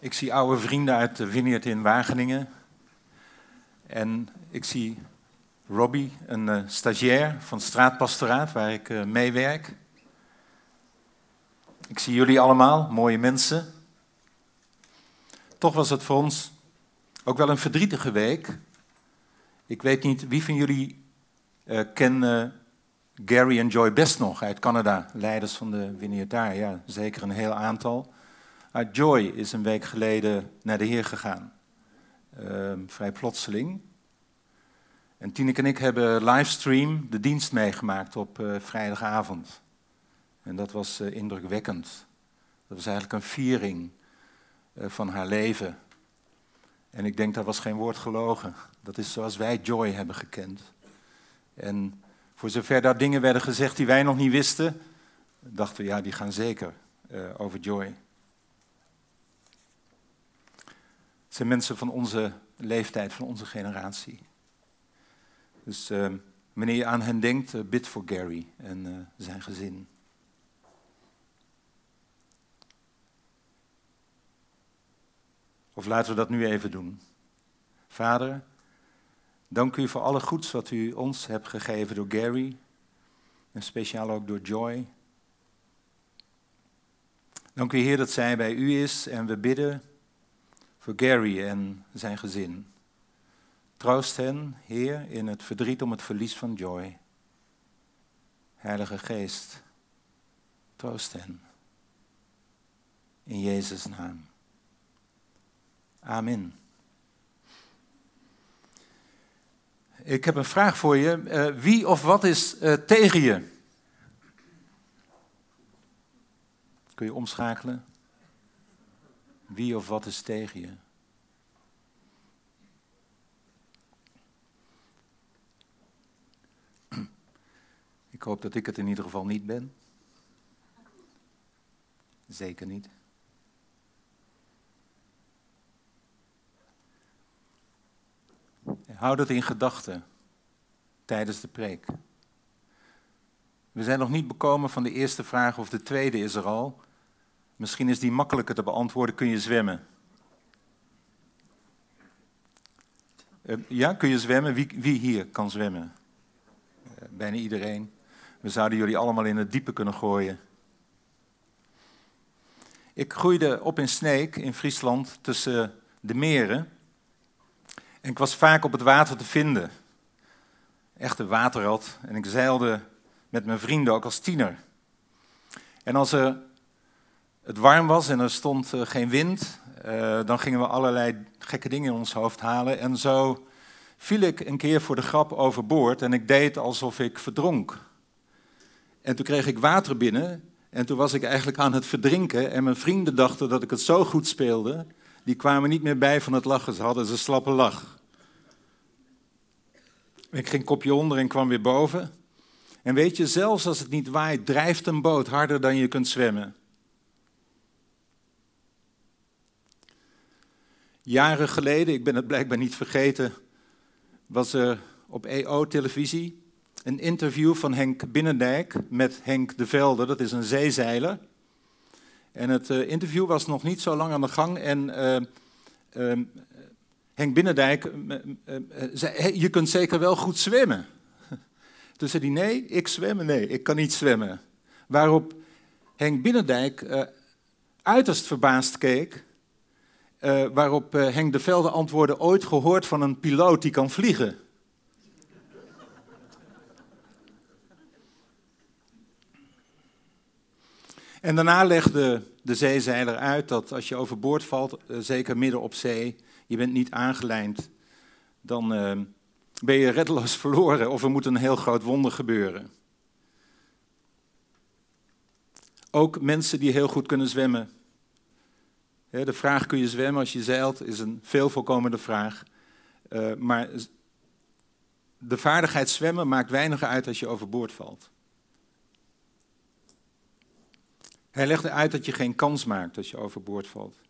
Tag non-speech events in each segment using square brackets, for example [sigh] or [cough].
Ik zie oude vrienden uit de Vineyard in Wageningen. En ik zie Robbie, een uh, stagiair van straatpastoraat waar ik uh, meewerk. Ik zie jullie allemaal, mooie mensen. Toch was het voor ons ook wel een verdrietige week. Ik weet niet, wie van jullie uh, kennen Gary en Joy best nog uit Canada, leiders van de Vineyard daar? Ja, zeker een heel aantal. Uh, Joy is een week geleden naar de Heer gegaan. Uh, vrij plotseling. En Tineke en ik hebben livestream de dienst meegemaakt op uh, vrijdagavond. En dat was uh, indrukwekkend. Dat was eigenlijk een viering uh, van haar leven. En ik denk, dat was geen woord gelogen. Dat is zoals wij Joy hebben gekend. En voor zover daar dingen werden gezegd die wij nog niet wisten, dachten we, ja, die gaan zeker over Joy. Het zijn mensen van onze leeftijd, van onze generatie. Dus uh, wanneer je aan hen denkt, uh, bid voor Gary en uh, zijn gezin. Of laten we dat nu even doen. Vader, dank u voor alle goeds wat u ons hebt gegeven door Gary. En speciaal ook door Joy. Dank u Heer dat zij bij u is en we bidden voor Gary en zijn gezin. Troost hen, Heer, in het verdriet om het verlies van Joy. Heilige Geest, troost hen. In Jezus' naam. Amen. Ik heb een vraag voor je. Uh, wie of wat is uh, tegen je? Kun je omschakelen? Wie of wat is tegen je? [clears throat] Ik hoop dat ik het in ieder geval niet ben. Zeker niet. Houd dat in gedachten tijdens de preek. We zijn nog niet bekomen van de eerste vraag of de tweede is er al. Misschien is die makkelijker te beantwoorden. Kun je zwemmen? Uh, ja, kun je zwemmen? Wie, wie hier kan zwemmen? Uh, bijna iedereen. We zouden jullie allemaal in het diepe kunnen gooien. Ik groeide op in Sneek in Friesland tussen de meren. En ik was vaak op het water te vinden. Echte waterrad. En ik zeilde met mijn vrienden ook als tiener. En als er het warm was en er stond uh, geen wind, uh, dan gingen we allerlei gekke dingen in ons hoofd halen. En zo viel ik een keer voor de grap overboord en ik deed alsof ik verdronk. En toen kreeg ik water binnen en toen was ik eigenlijk aan het verdrinken. En mijn vrienden dachten dat ik het zo goed speelde, die kwamen niet meer bij van het lachen. Ze hadden ze slappe lach. Ik ging kopje onder en kwam weer boven. En weet je, zelfs als het niet waait, drijft een boot harder dan je kunt zwemmen. Jaren geleden, ik ben het blijkbaar niet vergeten, was er op EO-televisie een interview van Henk Binnendijk met Henk de Velde, dat is een zeezeiler. En het uh, interview was nog niet zo lang aan de gang en uh, uh, Henk Binnendijk zei, je kunt zeker wel goed zwemmen. [laughs] Toen zei hij, nee, ik zwemmen, nee, ik kan niet zwemmen. Waarop Henk Binnendijk uiterst verbaasd keek, waarop Henk de Velde antwoordde, ooit gehoord van een piloot die kan vliegen. En daarna legde de zeezeiler uit dat als je overboord valt, zeker midden op zee, je bent niet aangelijnd, dan uh, ben je reddeloos [laughs] verloren of er moet een heel groot wonder gebeuren. Ook mensen die heel goed kunnen zwemmen. De vraag kun je zwemmen als je zeilt is een veel voorkomende vraag. Uh, maar de vaardigheid zwemmen maakt weinig uit als je overboord valt. Hij legde uit dat je geen kans maakt als je overboord valt.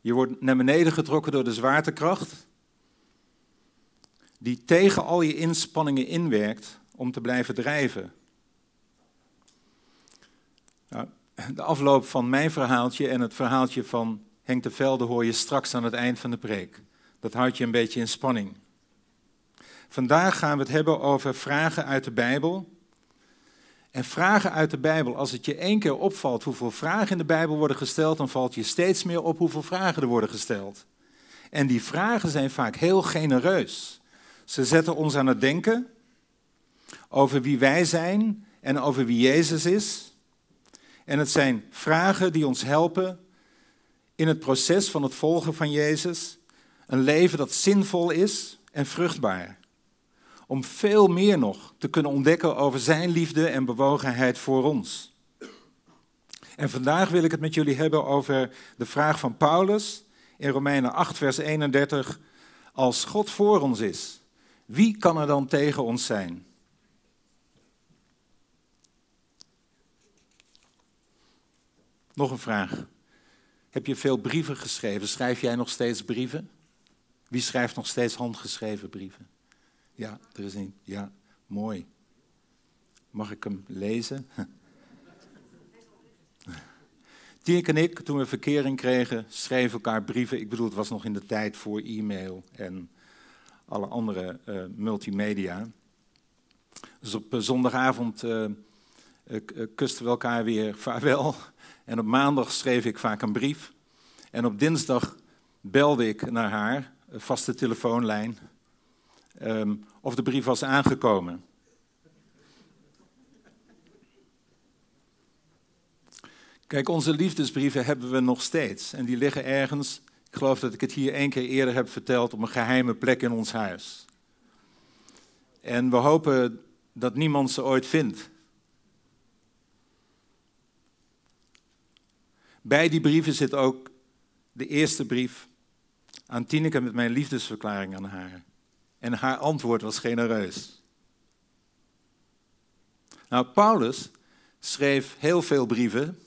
Je wordt naar beneden getrokken door de zwaartekracht, die tegen al je inspanningen inwerkt om te blijven drijven. Nou, de afloop van mijn verhaaltje en het verhaaltje van De Velde hoor je straks aan het eind van de preek. Dat houdt je een beetje in spanning. Vandaag gaan we het hebben over vragen uit de Bijbel. En vragen uit de Bijbel, als het je één keer opvalt hoeveel vragen in de Bijbel worden gesteld, dan valt je steeds meer op hoeveel vragen er worden gesteld. En die vragen zijn vaak heel genereus. Ze zetten ons aan het denken over wie wij zijn en over wie Jezus is. En het zijn vragen die ons helpen in het proces van het volgen van Jezus. Een leven dat zinvol is en vruchtbaar. Om veel meer nog te kunnen ontdekken over Zijn liefde en bewogenheid voor ons. En vandaag wil ik het met jullie hebben over de vraag van Paulus in Romeinen 8, vers 31. Als God voor ons is, wie kan er dan tegen ons zijn? Nog een vraag. Heb je veel brieven geschreven? Schrijf jij nog steeds brieven? Wie schrijft nog steeds handgeschreven brieven? Ja, er is een. Ja, mooi. Mag ik hem lezen? [laughs] Tienek en ik, toen we verkering kregen, schreven elkaar brieven. Ik bedoel, het was nog in de tijd voor e-mail en alle andere uh, multimedia. Dus op zondagavond uh, kusten we elkaar weer vaarwel. En op maandag schreef ik vaak een brief. En op dinsdag belde ik naar haar, een vaste telefoonlijn, um, of de brief was aangekomen. Kijk, onze liefdesbrieven hebben we nog steeds. En die liggen ergens, ik geloof dat ik het hier één keer eerder heb verteld, op een geheime plek in ons huis. En we hopen dat niemand ze ooit vindt. Bij die brieven zit ook de eerste brief aan Tineke met mijn liefdesverklaring aan haar. En haar antwoord was genereus. Nou, Paulus schreef heel veel brieven,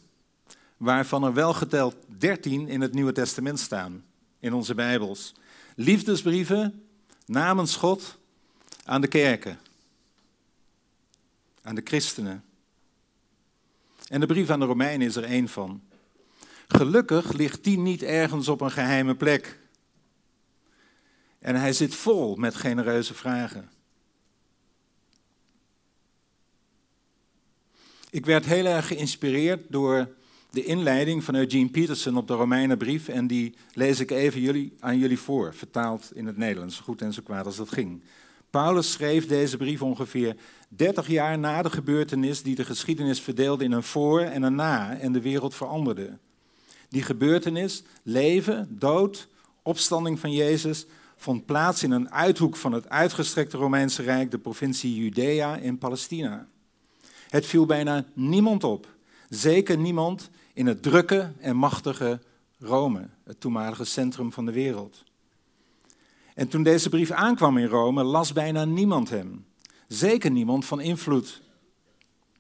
waarvan er wel geteld 13 in het Nieuwe Testament staan, in onze Bijbels. Liefdesbrieven namens God aan de kerken, aan de christenen. En de brief aan de Romeinen is er één van. Gelukkig ligt die niet ergens op een geheime plek. En hij zit vol met genereuze vragen. Ik werd heel erg geïnspireerd door de inleiding van Eugene Peterson op de Romeinenbrief. En die lees ik even jullie, aan jullie voor, vertaald in het Nederlands, zo goed en zo kwaad als dat ging. Paulus schreef deze brief ongeveer 30 jaar na de gebeurtenis die de geschiedenis verdeelde in een voor en een na en de wereld veranderde. Die gebeurtenis, leven, dood, opstanding van Jezus, vond plaats in een uithoek van het uitgestrekte Romeinse Rijk, de provincie Judea in Palestina. Het viel bijna niemand op, zeker niemand in het drukke en machtige Rome, het toenmalige centrum van de wereld. En toen deze brief aankwam in Rome, las bijna niemand hem. Zeker niemand van invloed.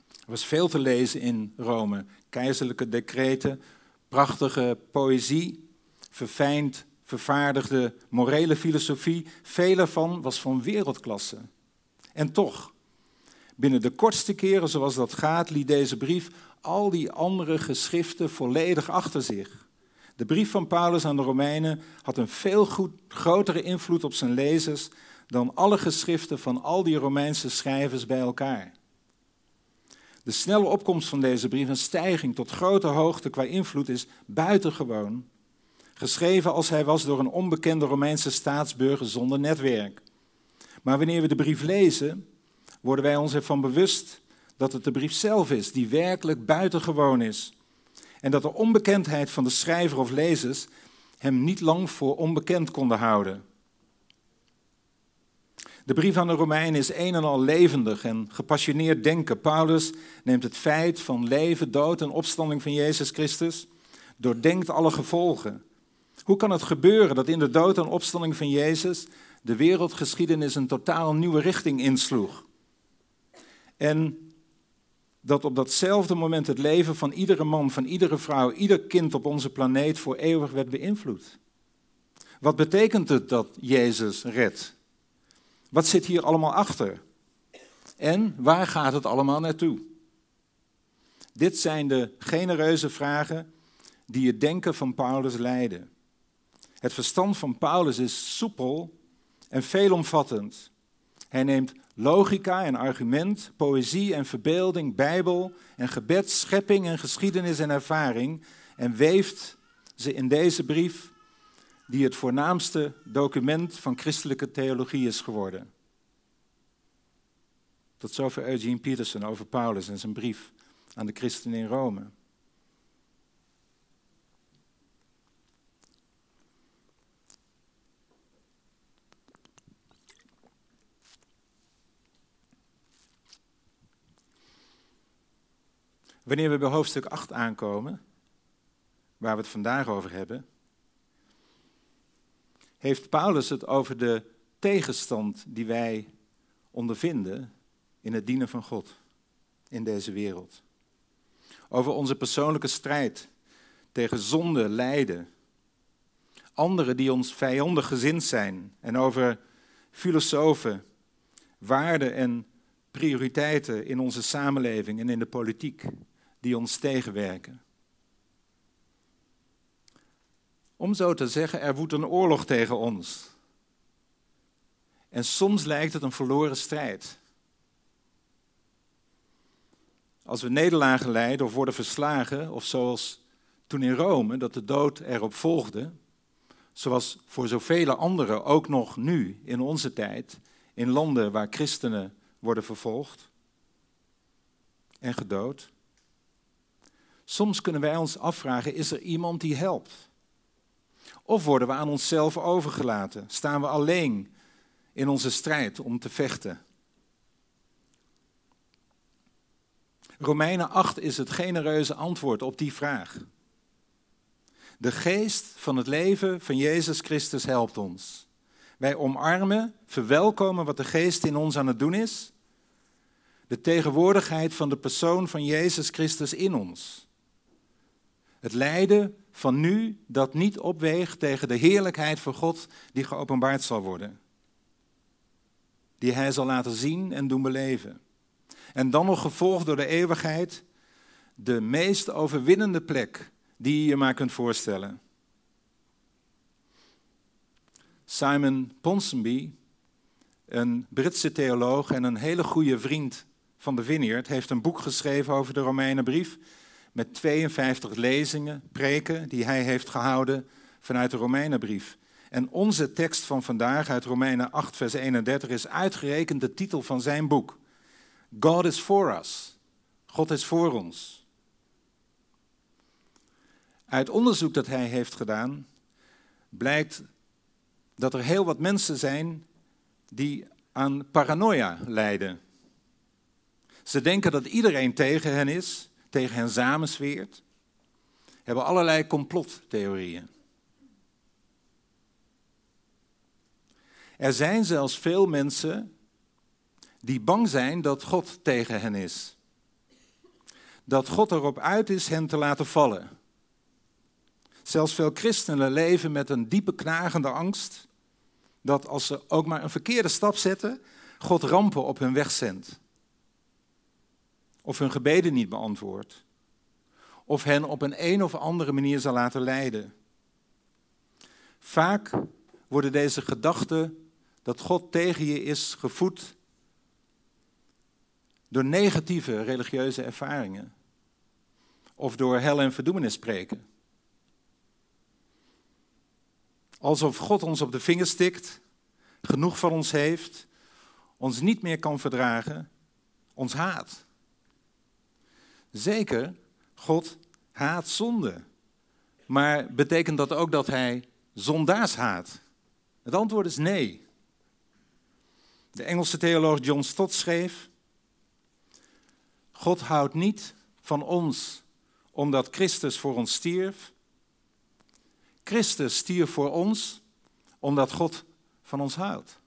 Er was veel te lezen in Rome. Keizerlijke decreten, prachtige poëzie, verfijnd vervaardigde morele filosofie, veel ervan was van wereldklasse. En toch, binnen de kortste keren zoals dat gaat, liet deze brief al die andere geschriften volledig achter zich. De brief van Paulus aan de Romeinen had een veel goed, grotere invloed op zijn lezers dan alle geschriften van al die Romeinse schrijvers bij elkaar. De snelle opkomst van deze brief, een stijging tot grote hoogte qua invloed, is buitengewoon. Geschreven als hij was door een onbekende Romeinse staatsburger zonder netwerk. Maar wanneer we de brief lezen, worden wij ons ervan bewust dat het de brief zelf is, die werkelijk buitengewoon is. En dat de onbekendheid van de schrijver of lezers hem niet lang voor onbekend konden houden. De brief aan de Romeinen is een en al levendig en gepassioneerd denken. Paulus neemt het feit van leven, dood en opstanding van Jezus Christus, doordenkt alle gevolgen. Hoe kan het gebeuren dat in de dood en opstanding van Jezus de wereldgeschiedenis een totaal nieuwe richting insloeg? En dat op datzelfde moment het leven van iedere man, van iedere vrouw, ieder kind op onze planeet voor eeuwig werd beïnvloed. Wat betekent het dat Jezus redt? Wat zit hier allemaal achter? En waar gaat het allemaal naartoe? Dit zijn de genereuze vragen die het denken van Paulus leiden. Het verstand van Paulus is soepel en veelomvattend. Hij neemt logica en argument, poëzie en verbeelding, bijbel en gebed, schepping en geschiedenis en ervaring en weeft ze in deze brief, die het voornaamste document van christelijke theologie is geworden. Tot zover Eugene Peterson over Paulus en zijn brief aan de christenen in Rome. Wanneer we bij hoofdstuk 8 aankomen, waar we het vandaag over hebben, heeft Paulus het over de tegenstand die wij ondervinden in het dienen van God in deze wereld. Over onze persoonlijke strijd tegen zonde, lijden. Anderen die ons vijandig gezind zijn. En over filosofen, waarden en prioriteiten in onze samenleving en in de politiek die ons tegenwerken. Om zo te zeggen, er woedt een oorlog tegen ons. En soms lijkt het een verloren strijd. Als we nederlagen lijden of worden verslagen, of zoals toen in Rome, dat de dood erop volgde, zoals voor zoveel anderen ook nog nu in onze tijd, in landen waar christenen worden vervolgd en gedood. Soms kunnen wij ons afvragen, is er iemand die helpt? Of worden we aan onszelf overgelaten? Staan we alleen in onze strijd om te vechten? Romeinen 8 is het genereuze antwoord op die vraag. De geest van het leven van Jezus Christus helpt ons. Wij omarmen, verwelkomen wat de geest in ons aan het doen is. De tegenwoordigheid van de persoon van Jezus Christus in ons. Het lijden van nu dat niet opweegt tegen de heerlijkheid van God die geopenbaard zal worden. Die Hij zal laten zien en doen beleven. En dan nog gevolgd door de eeuwigheid, de meest overwinnende plek die je je maar kunt voorstellen. Simon Ponsonby, een Britse theoloog en een hele goede vriend van de Vineyard, heeft een boek geschreven over de Romeinenbrief met 52 lezingen, preken die hij heeft gehouden vanuit de Romeinenbrief. En onze tekst van vandaag uit Romeinen 8, vers 31 is uitgerekend de titel van zijn boek. God is for us. God is voor ons. Uit onderzoek dat hij heeft gedaan, blijkt dat er heel wat mensen zijn die aan paranoia lijden. Ze denken dat iedereen tegen hen is, tegen hen samensweert, hebben allerlei complottheorieën. Er zijn zelfs veel mensen die bang zijn dat God tegen hen is. Dat God erop uit is hen te laten vallen. Zelfs veel christenen leven met een diepe knagende angst dat als ze ook maar een verkeerde stap zetten, God rampen op hun weg zendt. Of hun gebeden niet beantwoordt. Of hen op een een of andere manier zal laten leiden. Vaak worden deze gedachten dat God tegen je is gevoed door negatieve religieuze ervaringen. Of door hel en verdoemenis spreken. Alsof God ons op de vingers stikt, genoeg van ons heeft, ons niet meer kan verdragen, ons haat. Zeker, God haat zonde. Maar betekent dat ook dat hij zondaars haat? Het antwoord is nee. De Engelse theoloog John Stott schreef: God houdt niet van ons omdat Christus voor ons stierf. Christus stierf voor ons omdat God van ons houdt.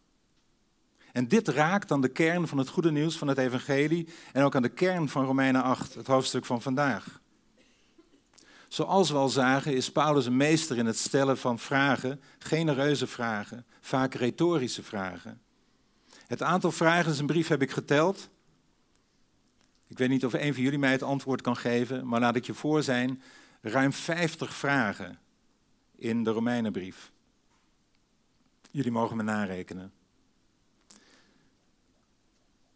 En dit raakt aan de kern van het goede nieuws van het evangelie en ook aan de kern van Romeinen 8, het hoofdstuk van vandaag. Zoals we al zagen is Paulus een meester in het stellen van vragen, genereuze vragen, vaak retorische vragen. Het aantal vragen in zijn brief heb ik geteld. Ik weet niet of een van jullie mij het antwoord kan geven, maar laat ik je voor zijn. ruim 50 vragen in de Romeinenbrief. Jullie mogen me narekenen.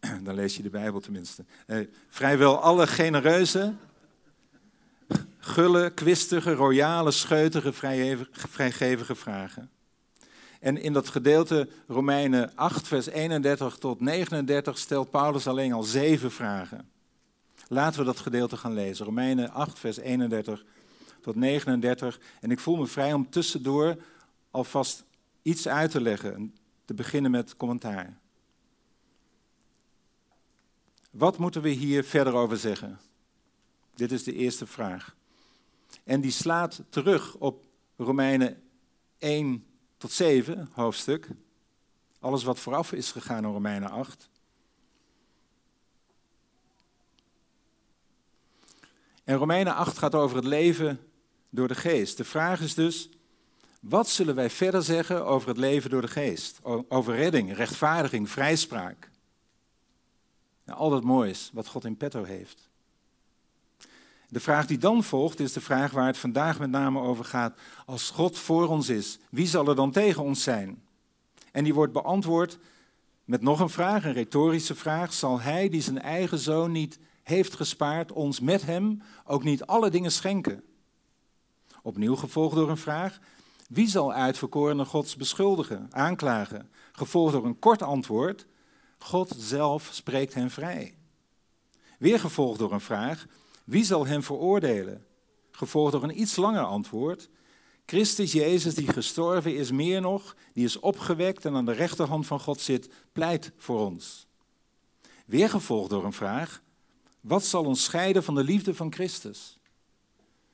[clears throat] Dan lees je de Bijbel tenminste. Eh, vrijwel alle genereuze, gulle, kwistige, royale, scheutige, vrijgevige vragen. En in dat gedeelte Romeinen 8, vers 31 tot 39 stelt Paulus alleen al zeven vragen. Laten we dat gedeelte gaan lezen. Romeinen 8, vers 31 tot 39. En ik voel me vrij om tussendoor alvast iets uit te leggen. Te beginnen met commentaar. Wat moeten we hier verder over zeggen? Dit is de eerste vraag. En die slaat terug op Romeinen 1 tot 7 hoofdstuk. Alles wat vooraf is gegaan in Romeinen 8. En Romeinen 8 gaat over het leven door de geest. De vraag is dus, wat zullen wij verder zeggen over het leven door de geest? Over redding, rechtvaardiging, vrijspraak. Nou, al dat moois wat God in petto heeft. De vraag die dan volgt is de vraag waar het vandaag met name over gaat. Als God voor ons is, wie zal er dan tegen ons zijn? En die wordt beantwoord met nog een vraag, een retorische vraag. Zal Hij die zijn eigen zoon niet heeft gespaard, ons met Hem ook niet alle dingen schenken? Opnieuw gevolgd door een vraag. Wie zal uitverkorene Gods beschuldigen, aanklagen? Gevolgd door een kort antwoord. God zelf spreekt hen vrij. Weer gevolgd door een vraag. Wie zal hem veroordelen? Gevolgd door een iets langer antwoord. Christus Jezus, die gestorven is, meer nog, die is opgewekt en aan de rechterhand van God zit, pleit voor ons. Weer gevolgd door een vraag. Wat zal ons scheiden van de liefde van Christus?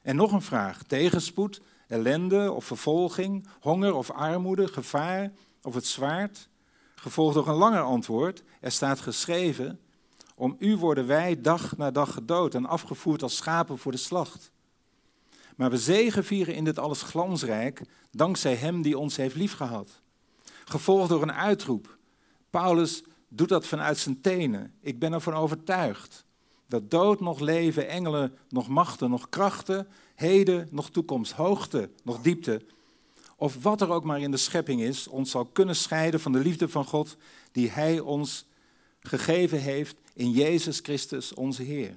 En nog een vraag. Tegenspoed, ellende of vervolging, honger of armoede, gevaar of het zwaard? Gevolgd door een langer antwoord. Er staat geschreven, om u worden wij dag na dag gedood en afgevoerd als schapen voor de slacht. Maar we zegevieren in dit alles glansrijk, dankzij Hem die ons heeft liefgehad. Gevolgd door een uitroep. Paulus doet dat vanuit zijn tenen. Ik ben ervan overtuigd dat dood nog leven, engelen nog machten, nog krachten, heden nog toekomst, hoogte nog diepte, of wat er ook maar in de schepping is, ons zal kunnen scheiden van de liefde van God die Hij ons gegeven heeft in Jezus Christus onze Heer.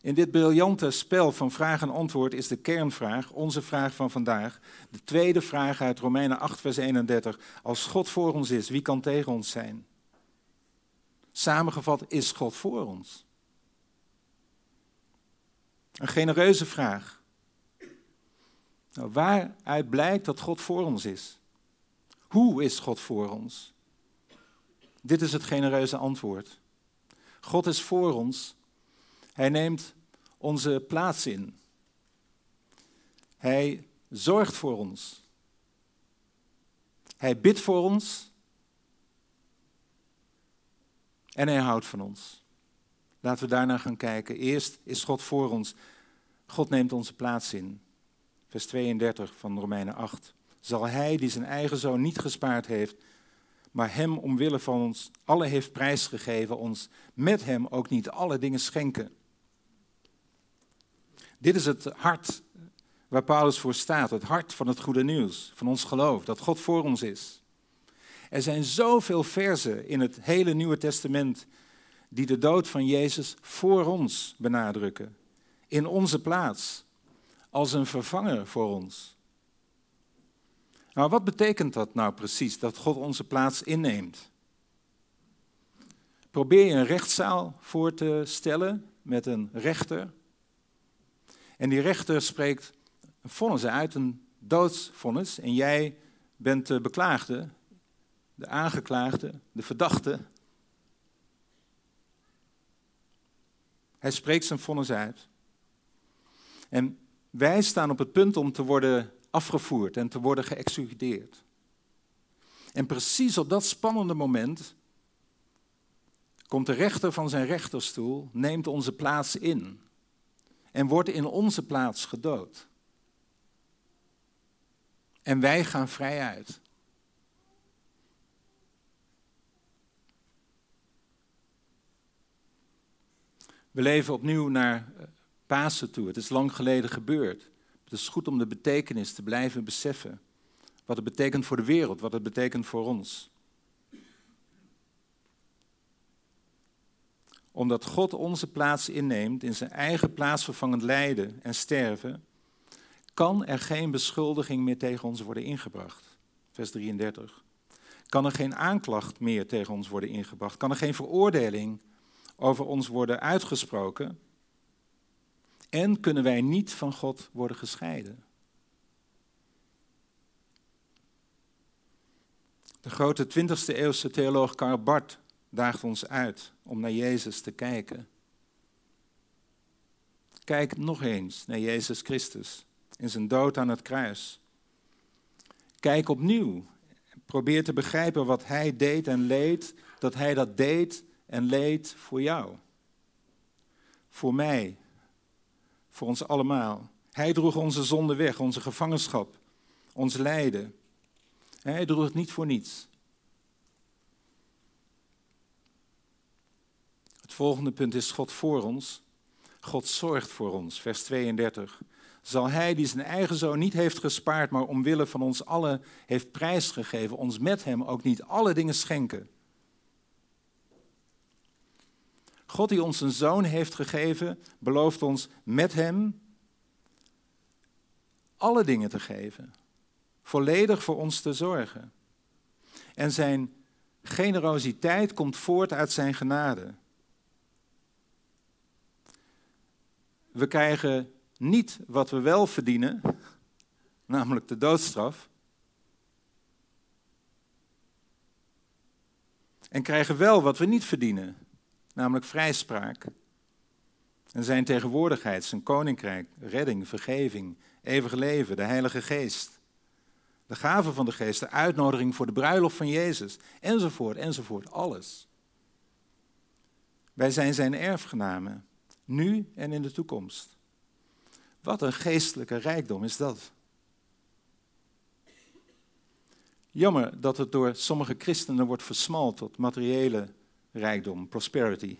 In dit briljante spel van vraag en antwoord is de kernvraag, onze vraag van vandaag, de tweede vraag uit Romeinen 8, vers 31. Als God voor ons is, wie kan tegen ons zijn? Samengevat, is God voor ons? Een genereuze vraag. Nou, waaruit blijkt dat God voor ons is? Hoe is God voor ons? Dit is het genereuze antwoord. God is voor ons. Hij neemt onze plaats in. Hij zorgt voor ons. Hij bidt voor ons. En hij houdt van ons. Laten we daarna gaan kijken. Eerst is God voor ons. God neemt onze plaats in. Vers 32 van Romeinen 8. Zal hij die zijn eigen zoon niet gespaard heeft, maar hem omwille van ons alle heeft prijsgegeven, ons met hem ook niet alle dingen schenken. Dit is het hart waar Paulus voor staat, het hart van het goede nieuws, van ons geloof, dat God voor ons is. Er zijn zoveel verzen in het hele Nieuwe Testament die de dood van Jezus voor ons benadrukken, in onze plaats, als een vervanger voor ons. Nou, wat betekent dat nou precies, dat God onze plaats inneemt? Probeer je een rechtszaal voor te stellen met een rechter. En die rechter spreekt een vonnis uit, een doodsvonnis. En jij bent de beklaagde, de aangeklaagde, de verdachte. Hij spreekt zijn vonnis uit. En wij staan op het punt om te worden afgevoerd en te worden geëxecuteerd. En precies op dat spannende moment komt de rechter van zijn rechterstoel, neemt onze plaats in en wordt in onze plaats gedood. En wij gaan vrij uit. We leven opnieuw naar Pasen toe. Het is lang geleden gebeurd. Het is goed om de betekenis te blijven beseffen. Wat het betekent voor de wereld, wat het betekent voor ons. Omdat God onze plaats inneemt in zijn eigen plaatsvervangend lijden en sterven, kan er geen beschuldiging meer tegen ons worden ingebracht. Vers 33. Kan er geen aanklacht meer tegen ons worden ingebracht? Kan er geen veroordeling over ons worden uitgesproken? En kunnen wij niet van God worden gescheiden? De grote 20e eeuwse theoloog Karl Barth daagt ons uit om naar Jezus te kijken. Kijk nog eens naar Jezus Christus in zijn dood aan het kruis. Kijk opnieuw. Probeer te begrijpen wat hij deed en leed, dat hij dat deed en leed voor jou. Voor mij. Voor ons allemaal. Hij droeg onze zonde weg, onze gevangenschap, ons lijden. Hij droeg het niet voor niets. Het volgende punt is God voor ons. God zorgt voor ons, vers 32 zal hij die zijn eigen zoon niet heeft gespaard, maar omwille van ons allen heeft prijsgegeven, ons met hem ook niet alle dingen schenken. God die ons een zoon heeft gegeven, belooft ons met hem alle dingen te geven. Volledig voor ons te zorgen. En zijn generositeit komt voort uit zijn genade. We krijgen niet wat we wel verdienen, [laughs] namelijk de doodstraf. En krijgen wel wat we niet verdienen, namelijk vrijspraak. En zijn tegenwoordigheid, zijn koninkrijk, redding, vergeving, eeuwig leven, de Heilige Geest. De gave van de Geest, de uitnodiging voor de bruiloft van Jezus, enzovoort, enzovoort, alles. Wij zijn zijn erfgenamen, nu en in de toekomst. Wat een geestelijke rijkdom is dat. Jammer dat het door sommige christenen wordt versmald tot materiële rijkdom, prosperity.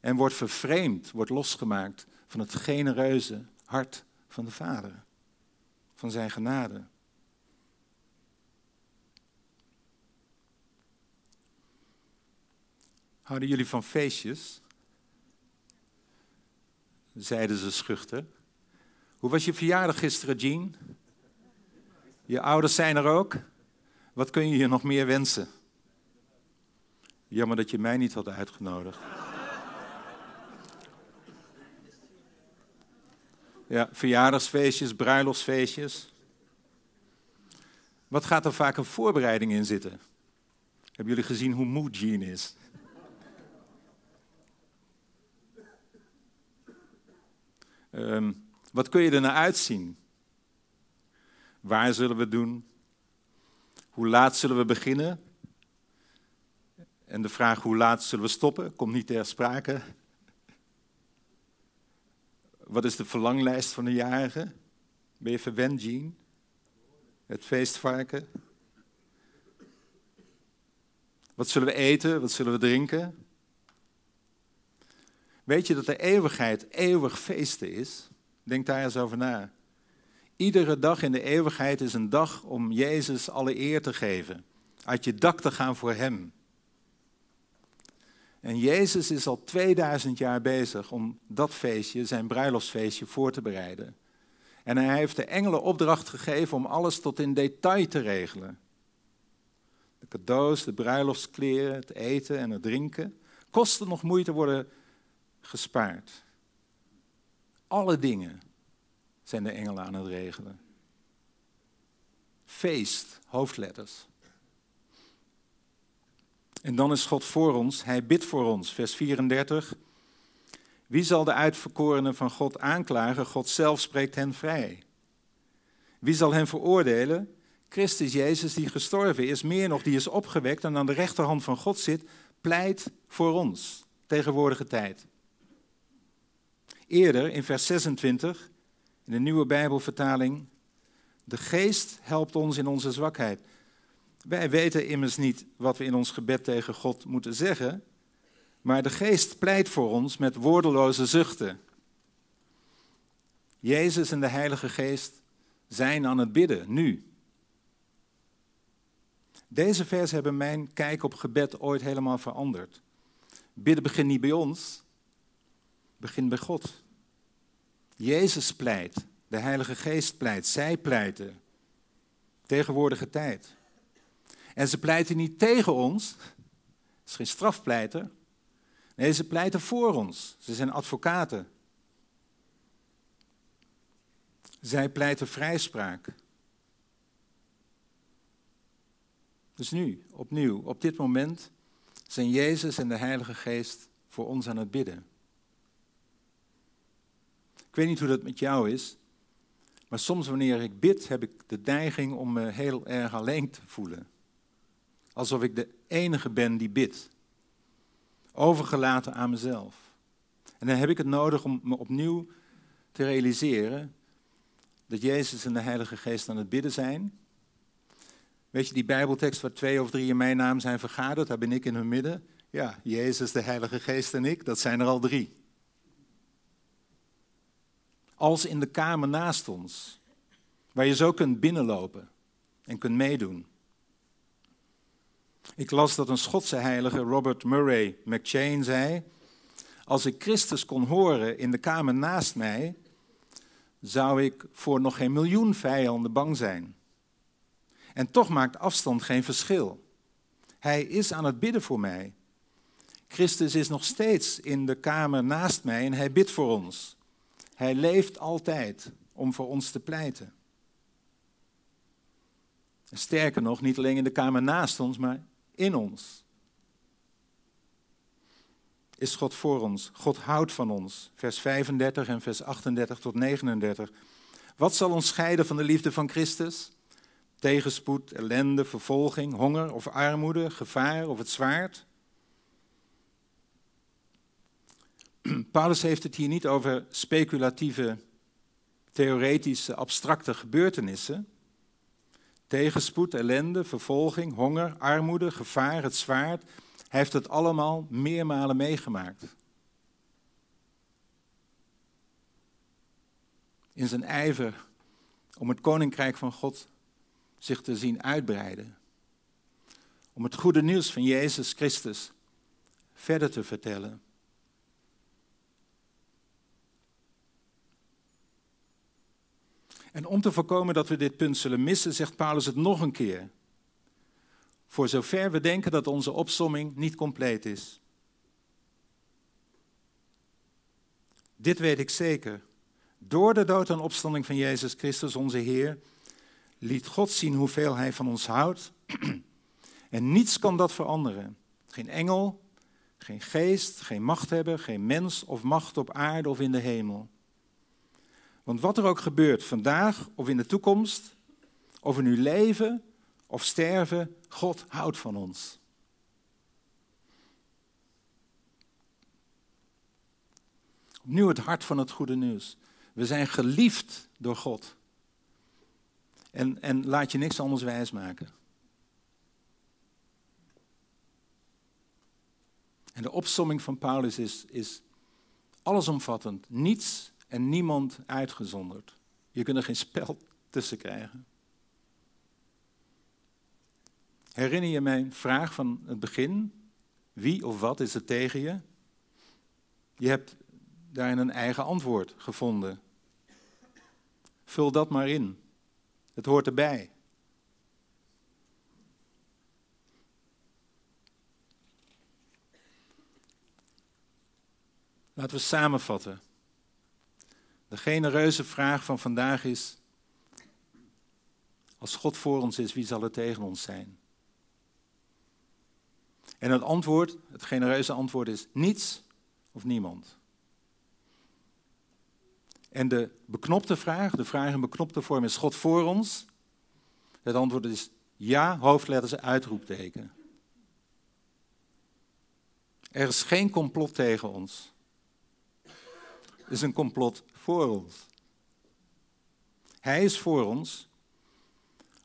En wordt vervreemd, wordt losgemaakt van het genereuze hart van de Vader, van zijn genade. Houden jullie van feestjes? zeiden ze schuchter. Hoe was je verjaardag gisteren, Jean? Je ouders zijn er ook. Wat kun je je nog meer wensen? Jammer dat je mij niet had uitgenodigd. Ja, verjaardagsfeestjes, bruiloftsfeestjes. Wat gaat er vaak een voorbereiding in zitten? Hebben jullie gezien hoe moe Jean is? Ehm, wat kun je er naar uitzien? Waar zullen we doen? Hoe laat zullen we beginnen? En de vraag hoe laat zullen we stoppen komt niet ter sprake. Wat is de verlanglijst van de jarige? Ben je verwend, Jean? Het feestvarken? Wat zullen we eten? Wat zullen we drinken? Weet je dat de eeuwigheid eeuwig feesten is? Denk daar eens over na. Iedere dag in de eeuwigheid is een dag om Jezus alle eer te geven. Uit je dak te gaan voor Hem. En Jezus is al 2000 jaar bezig om dat feestje, zijn bruiloftsfeestje, voor te bereiden. En hij heeft de engelen opdracht gegeven om alles tot in detail te regelen. De cadeaus, de bruiloftskleren, het eten en het drinken. Kosten nog moeite worden gespaard. Alle dingen zijn de engelen aan het regelen. Feest, hoofdletters. En dan is God voor ons, hij bidt voor ons, vers 34. Wie zal de uitverkorenen van God aanklagen? God zelf spreekt hen vrij. Wie zal hen veroordelen? Christus Jezus, die gestorven is, meer nog, die is opgewekt en aan de rechterhand van God zit, pleit voor ons, tegenwoordige tijd. Eerder, in vers 26, in de nieuwe Bijbelvertaling, de geest helpt ons in onze zwakheid. Wij weten immers niet wat we in ons gebed tegen God moeten zeggen, Maar de geest pleit voor ons met woordeloze zuchten. Jezus en de Heilige Geest zijn aan het bidden, nu. Deze vers hebben mijn kijk op gebed ooit helemaal veranderd. Bidden begint niet bij ons, begint bij God. Jezus pleit, de Heilige Geest pleit, zij pleiten. Tegenwoordige tijd. En ze pleiten niet tegen ons, het is geen strafpleiter. Nee, ze pleiten voor ons. Ze zijn advocaten. Zij pleiten vrijspraak. Dus nu, opnieuw, op dit moment zijn Jezus en de Heilige Geest voor ons aan het bidden. Ik weet niet hoe dat met jou is, maar soms wanneer ik bid heb ik de neiging om me heel erg alleen te voelen. Alsof ik de enige ben die bidt. Overgelaten aan mezelf. En dan heb ik het nodig om me opnieuw te realiseren dat Jezus en de Heilige Geest aan het bidden zijn. Weet je, die Bijbeltekst waar twee of drie in mijn naam zijn vergaderd, daar ben ik in hun midden. Ja, Jezus, de Heilige Geest en ik, dat zijn er al drie. Als in de kamer naast ons, waar je zo kunt binnenlopen en kunt meedoen. Ik las dat een Schotse heilige, Robert Murray McChain, zei: Als ik Christus kon horen in de kamer naast mij, zou ik voor nog geen miljoen vijanden bang zijn. En toch maakt afstand geen verschil. Hij is aan het bidden voor mij. Christus is nog steeds in de kamer naast mij en hij bidt voor ons. Hij leeft altijd om voor ons te pleiten. sterker nog, niet alleen in de kamer naast ons, maar in ons. Is God voor ons? God houdt van ons. Vers 35 en vers 38 tot 39. Wat zal ons scheiden van de liefde van Christus? Tegenspoed, ellende, vervolging, honger of armoede, gevaar of het zwaard? Paulus heeft het hier niet over speculatieve, theoretische, abstracte gebeurtenissen. Tegenspoed, ellende, vervolging, honger, armoede, gevaar, het zwaard. Hij heeft het allemaal meermalen meegemaakt. In zijn ijver om het koninkrijk van God zich te zien uitbreiden. Om het goede nieuws van Jezus Christus verder te vertellen. En om te voorkomen dat we dit punt zullen missen, zegt Paulus het nog een keer. Voor zover we denken dat onze opsomming niet compleet is. Dit weet ik zeker. Door de dood en opstanding van Jezus Christus, onze Heer, liet God zien hoeveel Hij van ons houdt. [clears throat] En niets kan dat veranderen. Geen engel, geen geest, geen machthebber, geen mens of macht op aarde of in de hemel. Want wat er ook gebeurt, vandaag of in de toekomst, of in uw leven of sterven, God houdt van ons. Opnieuw het hart van het goede nieuws. We zijn geliefd door God. En, en laat je niks anders wijsmaken. En de opsomming van Paulus is, is allesomvattend. Niets en niemand uitgezonderd. Je kunt er geen spel [laughs] tussen krijgen. Herinner je mijn vraag van het begin? Wie of wat is er tegen je? Je hebt daarin een eigen antwoord gevonden. Vul dat maar in. Het hoort erbij. Laten we samenvatten. De genereuze vraag van vandaag is: als God voor ons is, wie zal er tegen ons zijn? En het antwoord, het genereuze antwoord is niets of niemand. En de beknopte vraag, de vraag in beknopte vorm is God voor ons? Het antwoord is ja, hoofdletters uitroepteken. Er is geen complot tegen ons. Er is een complot voor ons. Hij is voor ons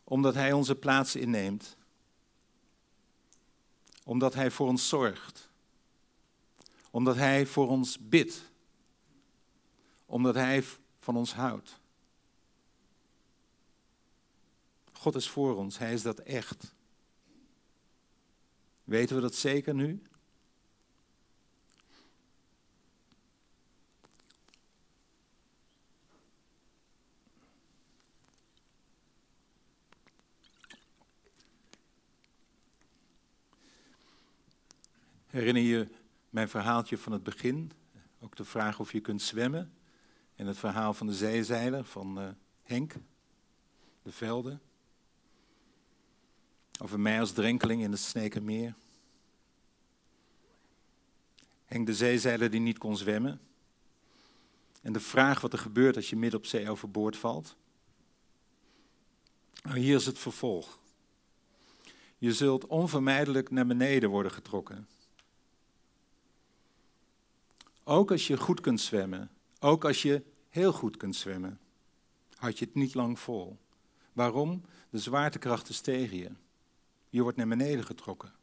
omdat hij onze plaats inneemt. Omdat hij voor ons zorgt. Omdat Hij voor ons bidt. Omdat Hij van ons houdt. God is voor ons, Hij is dat echt. Weten we dat zeker nu? Herinner je mijn verhaaltje van het begin? Ook de vraag of je kunt zwemmen. En het verhaal van de zeezeiler van uh, Henk, de velden. Over mij als drenkeling in het Snekermeer. Henk de zeezeiler die niet kon zwemmen. En de vraag wat er gebeurt als je midden op zee overboord valt. Nou, hier is het vervolg. Je zult onvermijdelijk naar beneden worden getrokken. Ook als je goed kunt zwemmen, ook als je heel goed kunt zwemmen, had je het niet lang vol. Waarom? De zwaartekracht is tegen je. Je wordt naar beneden getrokken.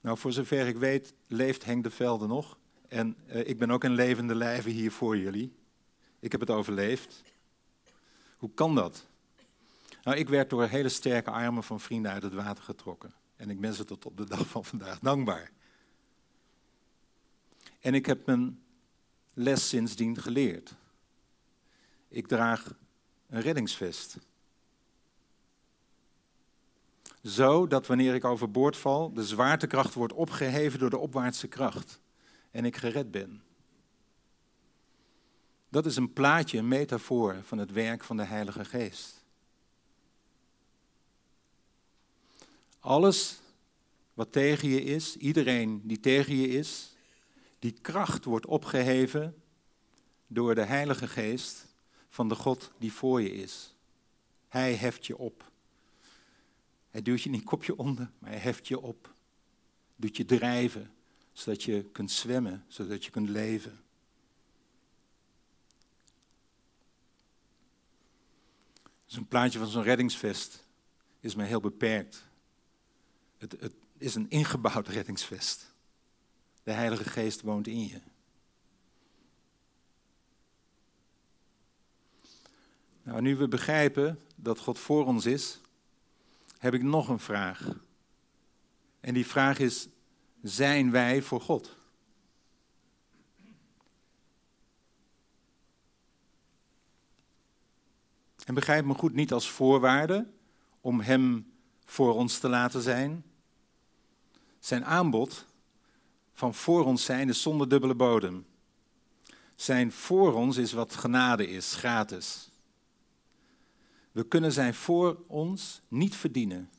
Nou, voor zover ik weet, leeft Henk de Velde nog. En uh, ik ben ook een levende lijve hier voor jullie. Ik heb het overleefd. Hoe kan dat? Nou, ik werd door hele sterke armen van vrienden uit het water getrokken. En ik ben ze tot op de dag van vandaag dankbaar. En ik heb mijn les sindsdien geleerd. Ik draag een reddingsvest. Zo dat wanneer ik overboord val, de zwaartekracht wordt opgeheven door de opwaartse kracht en ik gered ben. Dat is een plaatje, een metafoor van het werk van de Heilige Geest. Alles wat tegen je is, iedereen die tegen je is, die kracht wordt opgeheven door de Heilige Geest van de God die voor je is. Hij heft je op. Hij duwt je niet kopje onder, maar hij heft je op. Doet je drijven, zodat je kunt zwemmen, zodat je kunt leven. Een plaatje van zo'n reddingsvest is maar heel beperkt. Het, het is een ingebouwd reddingsvest. De Heilige Geest woont in je. Nou, nu we begrijpen dat God voor ons is, heb ik nog een vraag. En die vraag is: zijn wij voor God? En begrijp me goed, niet als voorwaarde om Hem voor ons te laten zijn. Zijn aanbod van voor ons zijn is zonder dubbele bodem. Zijn voor ons is wat genade is, gratis. We kunnen zijn voor ons niet verdienen.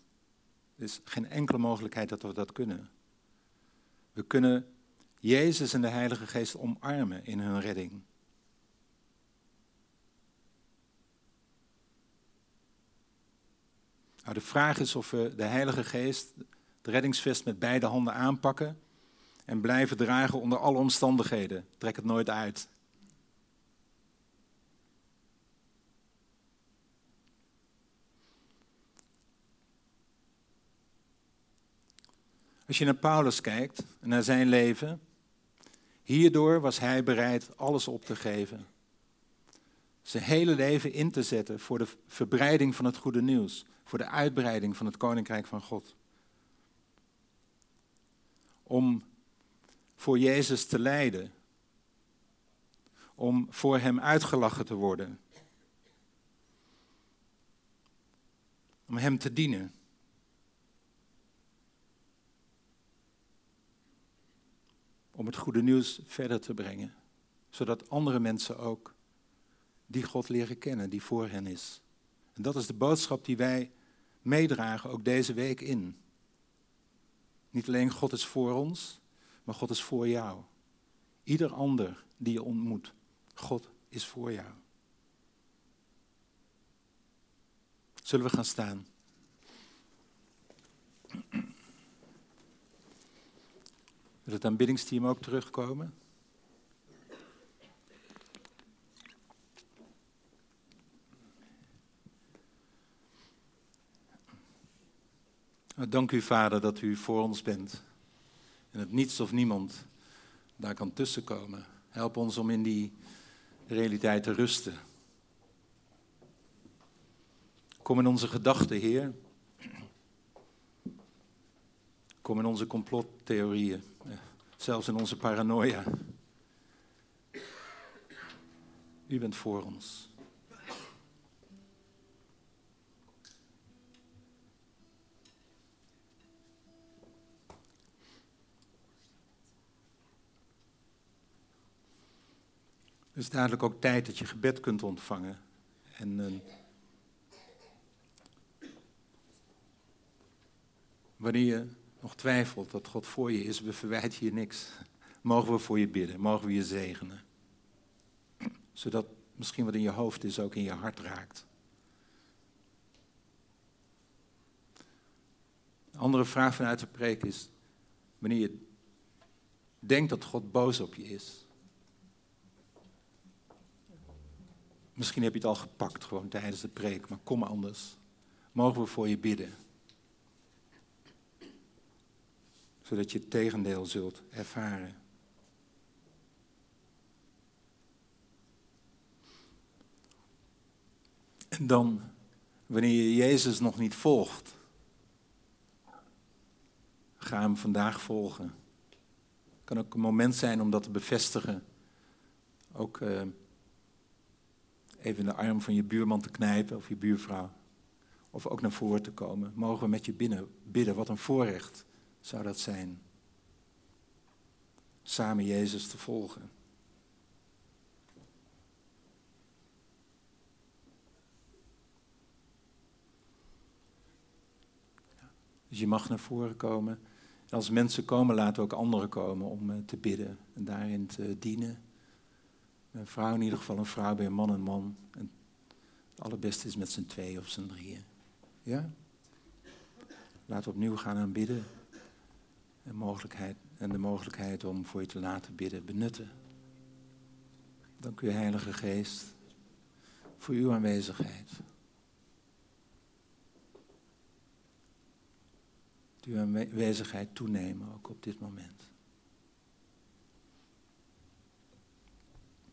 Er is geen enkele mogelijkheid dat we dat kunnen. We kunnen Jezus en de Heilige Geest omarmen in hun redding. Nou, de vraag is of we de Heilige Geest, de reddingsvest, met beide handen aanpakken en blijven dragen onder alle omstandigheden. Trek het nooit uit. Als je naar Paulus kijkt en naar zijn leven, hierdoor was hij bereid alles op te geven. Zijn hele leven in te zetten voor de verbreiding van het goede nieuws, voor de uitbreiding van het koninkrijk van God. Om voor Jezus te lijden. Om voor Hem uitgelachen te worden. Om Hem te dienen. Om het goede nieuws verder te brengen. Zodat andere mensen ook die God leren kennen, die voor hen is. En dat is de boodschap die wij meedragen, ook deze week in. Niet alleen God is voor ons, maar God is voor jou. Ieder ander die je ontmoet, God is voor jou. Zullen we gaan staan? Wil het aanbiddingsteam ook terugkomen? Dank u, Vader, dat u voor ons bent. En het niets of niemand daar kan tussenkomen. Help ons om in die realiteit te rusten. Kom in onze gedachten, Heer. Kom in onze complottheorieën, zelfs in onze paranoia. U bent voor ons. Het is dadelijk ook tijd dat je gebed kunt ontvangen. En uh, wanneer je nog twijfelt dat God voor je is, we verwijten je niks. [laughs] Mogen we voor je bidden, mogen we je zegenen. Zodat misschien wat in je hoofd is ook in je hart raakt. Een andere vraag vanuit de preek is, wanneer je denkt dat God boos op je is. Misschien heb je het al gepakt gewoon tijdens de preek, maar kom anders. Mogen we voor je bidden. Zodat je het tegendeel zult ervaren. En dan, wanneer je Jezus nog niet volgt, ga hem vandaag volgen. Het kan ook een moment zijn om dat te bevestigen. Ook uh, even in de arm van je buurman te knijpen of je buurvrouw. Of ook naar voren te komen. Mogen we met je binnen bidden? Wat een voorrecht zou dat zijn. Samen Jezus te volgen. Dus je mag naar voren komen. En als mensen komen, laten ook anderen komen om eh, te bidden en daarin te dienen. Een vrouw in ieder geval een vrouw bij een man een man. En het allerbeste is met z'n twee of z'n drieën. Ja? We opnieuw gaan aanbidden. En, mogelijkheid, en de mogelijkheid om voor je te laten bidden benutten. Dank u, Heilige Geest, voor uw aanwezigheid. uw aanwezigheid toenemen ook op dit moment.